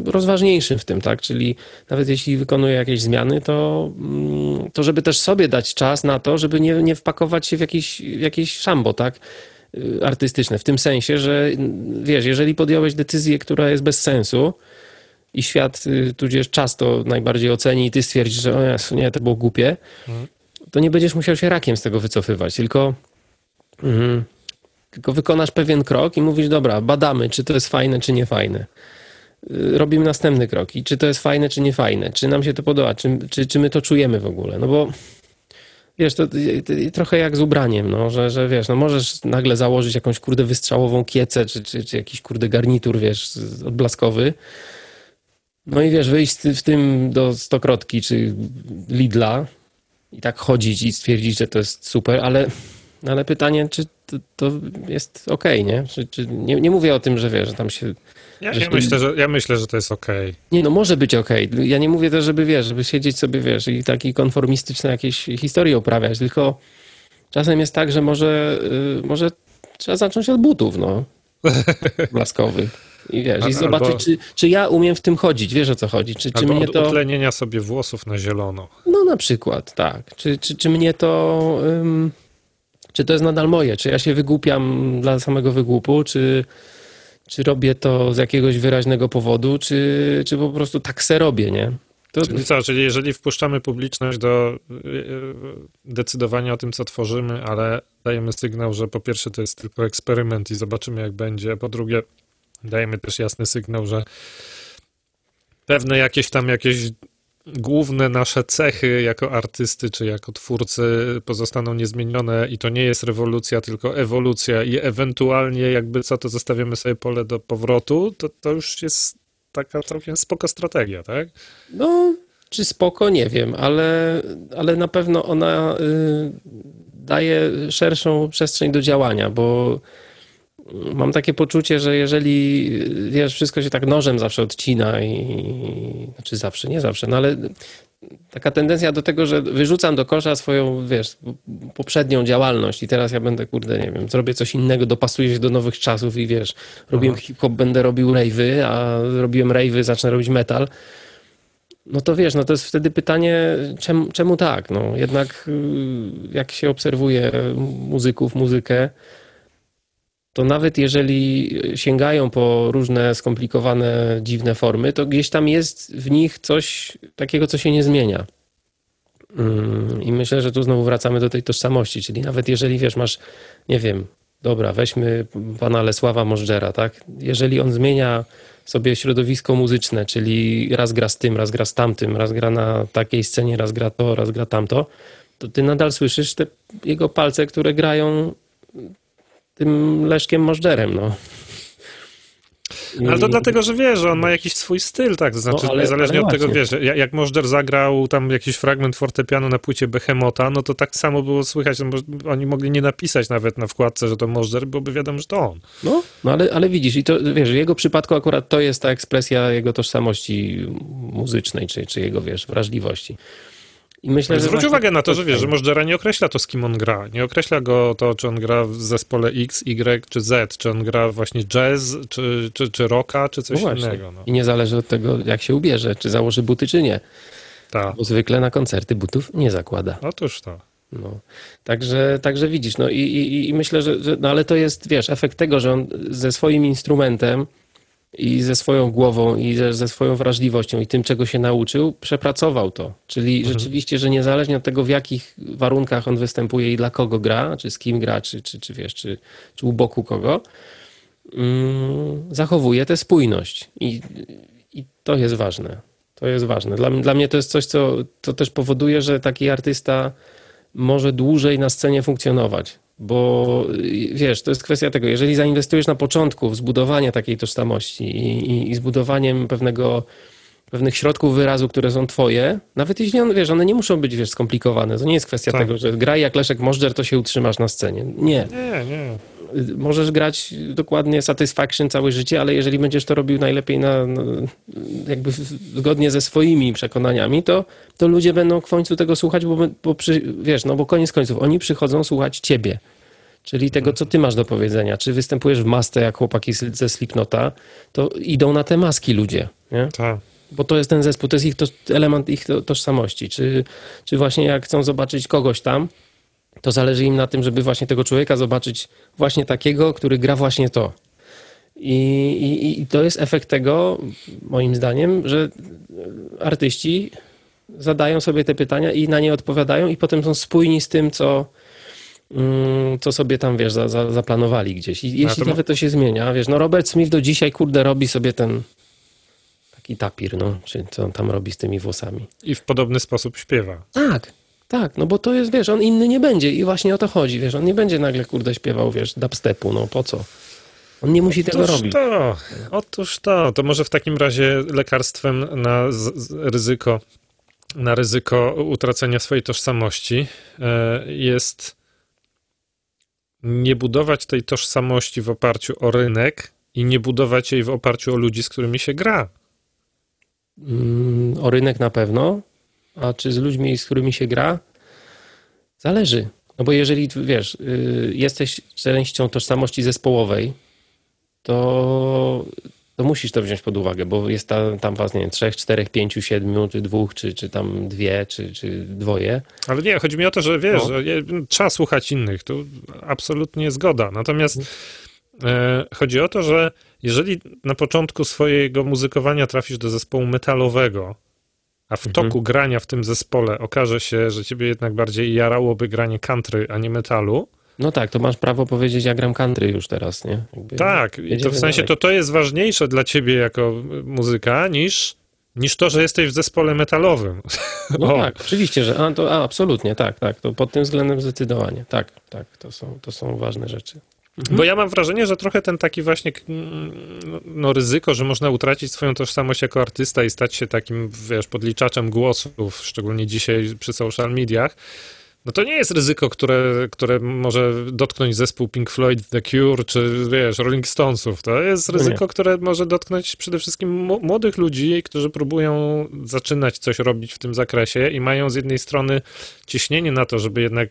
rozważniejszym w tym, tak? Czyli nawet jeśli wykonuję jakieś zmiany, to, mm, to żeby też sobie dać czas na to, żeby nie, nie wpakować się w jakieś, w jakieś szambo, tak? Y, Artystyczne. W tym sensie, że mm, wiesz, jeżeli podjąłeś decyzję, która jest bez sensu, i świat, y, tudzież czas to najbardziej oceni i ty stwierdzisz, że o nie, to było głupie, to nie będziesz musiał się rakiem z tego wycofywać, tylko Mhm. Tylko wykonasz pewien krok i mówisz, dobra, badamy, czy to jest fajne, czy nie fajne. Y, Robimy następny krok i czy to jest fajne, czy nie fajne, czy nam się to podoba, czy, czy, czy my to czujemy w ogóle. No bo wiesz, to, to trochę jak z ubraniem, no, że, że wiesz, no możesz nagle założyć jakąś kurde wystrzałową kiecę, czy, czy, czy jakiś kurde garnitur, wiesz, odblaskowy. No i wiesz, wyjść w tym do Stokrotki, czy Lidla i tak chodzić i stwierdzić, że to jest super, ale ale pytanie, czy to, to jest okej, nie? Czy, czy, nie? Nie mówię o tym, że wiesz, że tam się... Ja, ja, myślę, że, ja myślę, że to jest okej. Nie, no może być okej. Ja nie mówię też, żeby, wiesz, żeby siedzieć sobie, wiesz, i taki konformistyczne jakieś historie uprawiać, tylko czasem jest tak, że może, y, może trzeba zacząć od butów, no. Blaskowych. I wiesz, i zobaczyć, czy, czy ja umiem w tym chodzić, wiesz o co chodzi, czy, czy Albo mnie to... utlenienia sobie włosów na zielono. No na przykład, tak. Czy, czy, czy mnie to. ym, czy to jest nadal moje? Czy ja się wygłupiam dla samego wygłupu? Czy, czy robię to z jakiegoś wyraźnego powodu? Czy, czy po prostu tak se robię, nie? To, Czyli co, czyli jeżeli wpuszczamy publiczność do y, y, decydowania o tym, co tworzymy, ale dajemy sygnał, że po pierwsze to jest tylko eksperyment i zobaczymy, jak będzie, po drugie dajemy też jasny sygnał, że pewne jakieś tam jakieś główne nasze cechy jako artysty czy jako twórcy pozostaną niezmienione i to nie jest rewolucja, tylko ewolucja i ewentualnie jakby co, to zostawiamy sobie pole do powrotu, to, to już jest taka całkiem spoko strategia, tak? no, czy spoko, nie wiem, ale, ale na pewno ona y, daje szerszą przestrzeń do działania, bo mam takie poczucie, że jeżeli wiesz, wszystko się tak nożem zawsze odcina i znaczy zawsze, nie zawsze, no ale taka tendencja do tego, że wyrzucam do kosza swoją, wiesz, poprzednią działalność i teraz ja będę, kurde, nie wiem, zrobię coś innego, dopasuję się do nowych czasów i wiesz, robiłem hip-hop, będę robił rave'y, a robiłem rave'y, zacznę robić metal. No to wiesz, no to jest wtedy pytanie, czemu, czemu tak? No jednak y, jak się obserwuje muzyków, muzykę, to nawet jeżeli sięgają po różne skomplikowane, dziwne formy, to gdzieś tam jest w nich coś takiego, co się nie zmienia. Mm, I myślę, że tu znowu wracamy do tej tożsamości, czyli nawet jeżeli wiesz, masz, nie wiem, dobra, weźmy pana Lesława Możdżera, tak? Jeżeli on zmienia sobie środowisko muzyczne, czyli raz gra z tym, raz gra z tamtym, raz gra na takiej scenie, raz gra to, raz gra tamto, to ty nadal słyszysz te jego palce, które grają tym Leszkiem Możdżerem, no. Ale to dlatego, że wiesz, że on ma jakiś swój styl, tak? To znaczy, No, ale- niezależnie ale od tego, wiesz, jak, Możder zagrał tam jakiś fragment fortepianu na płycie Behemota, no to tak samo było słychać, no, oni mogli nie napisać nawet na wkładce, że to Możder, byłoby wiadomo, że to on. No, no ale, ale widzisz, i to wiesz, w jego przypadku akurat to jest ta ekspresja jego tożsamości muzycznej, czy, czy jego, wiesz, wrażliwości. I myślę, zwróć właśnie uwagę na to, że wiesz, że Możdżera nie określa to, z kim on gra. Nie określa go to, czy on gra w zespole X, Y czy Z, czy on gra właśnie jazz, czy, czy, czy rocka, czy No coś właśnie. innego. No. I nie zależy od tego, jak się ubierze, czy założy buty, czy nie. Tak. Bo zwykle na koncerty butów nie zakłada. Otóż to. No. Także, także widzisz, no i, i, i myślę, że, że no ale to jest, wiesz, efekt tego, że on ze swoim instrumentem i ze swoją głową i ze, ze swoją wrażliwością i tym, czego się nauczył, przepracował to. Czyli rzeczywiście, że niezależnie od tego, w jakich warunkach on występuje i dla kogo gra, czy z kim gra, czy, czy, czy wiesz, czy, czy u boku kogo, mm, zachowuje tę spójność. I, I to jest ważne. To jest ważne. Dla, dla mnie to jest coś, co to też powoduje, że taki artysta może dłużej na scenie funkcjonować. Bo y, wiesz, to jest kwestia tego, jeżeli zainwestujesz na początku w zbudowanie takiej tożsamości i, i, i zbudowaniem pewnego, pewnych środków wyrazu, które są twoje, nawet jeśli on, wiesz, one nie muszą być wiesz, skomplikowane. To nie jest kwestia Tak. tego, że graj jak Leszek Możdżer, to się utrzymasz na scenie. Nie. Nie, nie. Możesz grać dokładnie Satisfaction całe życie, ale jeżeli będziesz to robił najlepiej na, no, jakby zgodnie ze swoimi przekonaniami, to, to ludzie będą w końcu tego słuchać, bo, bo przy, wiesz, no bo koniec końców, oni przychodzą słuchać ciebie. Czyli tego, co ty masz do powiedzenia. Czy występujesz w masce jak chłopaki ze Slipnota, to idą na te maski ludzie, nie? Tak. Bo to jest ten zespół, to jest ich to, element ich to, tożsamości. Czy, czy właśnie jak chcą zobaczyć kogoś tam, to zależy im na tym, żeby właśnie tego człowieka zobaczyć właśnie takiego, który gra właśnie to. I, i, I to jest efekt tego, moim zdaniem, że artyści zadają sobie te pytania i na nie odpowiadają, i potem są spójni z tym, co, mm, co sobie tam, wiesz, za, za, zaplanowali gdzieś. I jeśli to nawet to się zmienia, wiesz, no Robert Smith do dzisiaj, kurde, robi sobie ten taki tapir, no, czy co on tam robi z tymi włosami. I w podobny sposób śpiewa. Tak, tak, no bo to jest, wiesz, on inny nie będzie i właśnie o to chodzi, wiesz, on nie będzie nagle, kurde, śpiewał, wiesz, dubstepu, no po co? On nie musi tego Otóż robić. to, otóż to. To może w takim razie lekarstwem na ryzyko, na ryzyko utracenia swojej tożsamości e, jest nie budować tej tożsamości w oparciu o rynek i nie budować jej w oparciu o ludzi, z którymi się gra. Mm, o rynek na pewno, a czy z ludźmi, z którymi się gra? Zależy. No bo jeżeli, wiesz, y, jesteś częścią tożsamości zespołowej, to, to musisz to wziąć pod uwagę, bo jest ta, tam was, nie wiem, trzech, czterech, pięciu, siedmiu, czy dwóch, czy, czy tam dwie, czy, czy dwoje. Ale nie, chodzi mi o to, że wiesz, No. że trzeba słuchać innych, tu absolutnie zgoda. Natomiast e, chodzi o to, że jeżeli na początku swojego muzykowania trafisz do zespołu metalowego, a w Mhm. toku grania w tym zespole okaże się, że ciebie jednak bardziej jarałoby granie country, a nie metalu, No tak, to masz prawo powiedzieć, ja gram country już teraz, nie? Jakby tak, i to w sensie dalej. to, to jest ważniejsze dla ciebie jako muzyka niż, niż to, że jesteś w zespole metalowym. No O. tak, oczywiście, że a, to, a, absolutnie, tak, tak, to pod tym względem zdecydowanie, tak, tak, to są, to są ważne rzeczy. Bo ja mam wrażenie, że trochę ten taki właśnie no, ryzyko, że można utracić swoją tożsamość jako artysta i stać się takim, wiesz, podliczaczem głosów, szczególnie dzisiaj przy social mediach, no to nie jest ryzyko, które, które może dotknąć zespół Pink Floyd, The Cure, czy wiesz, Rolling Stonesów. To jest No nie. ryzyko, które może dotknąć przede wszystkim młodych ludzi, którzy próbują zaczynać coś robić w tym zakresie i mają z jednej strony ciśnienie na to, żeby jednak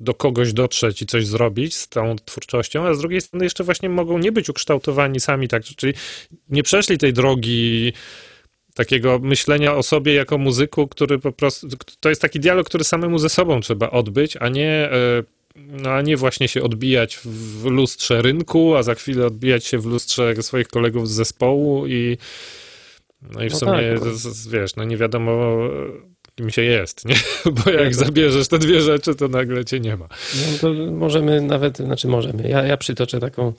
do kogoś dotrzeć i coś zrobić z tą twórczością, a z drugiej strony jeszcze właśnie mogą nie być ukształtowani sami, tak, czyli nie przeszli tej drogi takiego myślenia o sobie jako muzyku, który po prostu, to jest taki dialog, który samemu ze sobą trzeba odbyć, a nie, e, no, a nie właśnie się odbijać w lustrze rynku, a za chwilę odbijać się w lustrze swoich kolegów z zespołłu i no i w No sumie, tak, z- z- wiesz, no nie wiadomo kim się jest, nie? Bo jak zabierzesz te dwie rzeczy, to nagle cię nie ma. No to możemy nawet, znaczy możemy. Ja, ja przytoczę taką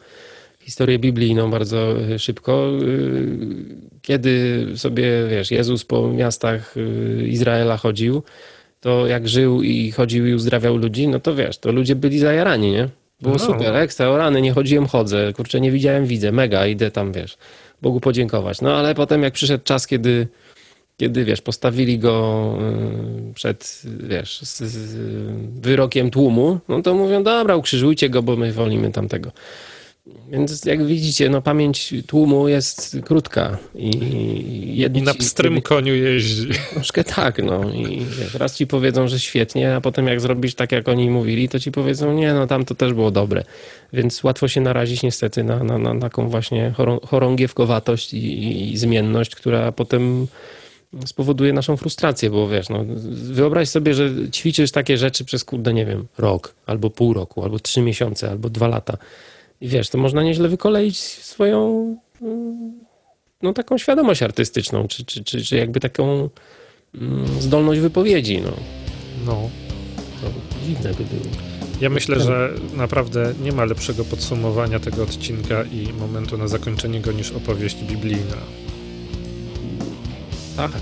historię biblijną bardzo y, szybko. Y, Kiedy sobie, wiesz, Jezus po miastach y, Izraela chodził, to jak żył i chodził i uzdrawiał ludzi, no to wiesz, to ludzie byli zajarani, nie? Było No. super, ekstra, o rany, nie chodziłem, chodzę, kurczę, nie widziałem, widzę, mega, idę tam, wiesz, Bogu podziękować. No ale potem jak przyszedł czas, kiedy, kiedy wiesz, postawili go y, przed, wiesz, wyrokiem tłumu, no to mówią, dobra, ukrzyżujcie go, bo my wolimy tamtego. Więc jak widzicie, no pamięć tłumu jest krótka i I jedni na pstrym koniu jeździ. Troszkę tak, no i wiesz, raz ci powiedzą, że świetnie, a potem jak zrobisz tak, jak oni mówili, to ci powiedzą, nie, no tam to też było dobre. Więc łatwo się narazić niestety na, na, na taką właśnie chorą, chorągiewkowatość i, i zmienność, która potem spowoduje naszą frustrację, bo wiesz, no, wyobraź sobie, że ćwiczysz takie rzeczy przez, kurde, nie wiem, rok, albo pół roku, albo trzy miesiące, albo dwa lata. I wiesz, to można nieźle wykoleić swoją mm, no, taką świadomość artystyczną, czy, czy, czy, czy jakby taką mm, zdolność wypowiedzi. No. No. To dziwne by było. Ja myślę, że naprawdę nie ma lepszego podsumowania tego odcinka i momentu na zakończenie go niż opowieść biblijna. Tak.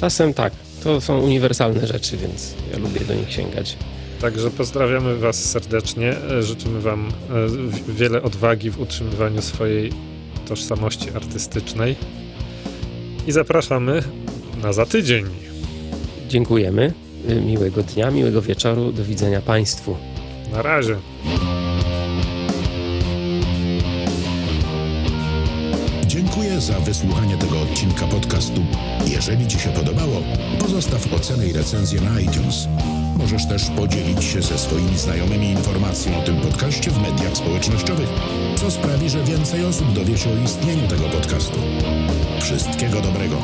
Czasem tak. To są uniwersalne rzeczy, więc ja lubię do nich sięgać. Także pozdrawiamy Was serdecznie. Życzymy Wam e, wiele odwagi w utrzymywaniu swojej tożsamości artystycznej. I zapraszamy na za tydzień. Dziękujemy. Y, Miłego dnia, miłego wieczoru. Do widzenia Państwu. Na razie. Dziękuję za wysłuchanie tego odcinka podcastu. Jeżeli Ci się podobało, pozostaw ocenę i recenzję na iTunes. Możesz też podzielić się ze swoimi znajomymi informacją o tym podcaście w mediach społecznościowych, co sprawi, że więcej osób dowie się o istnieniu tego podcastu. Wszystkiego dobrego.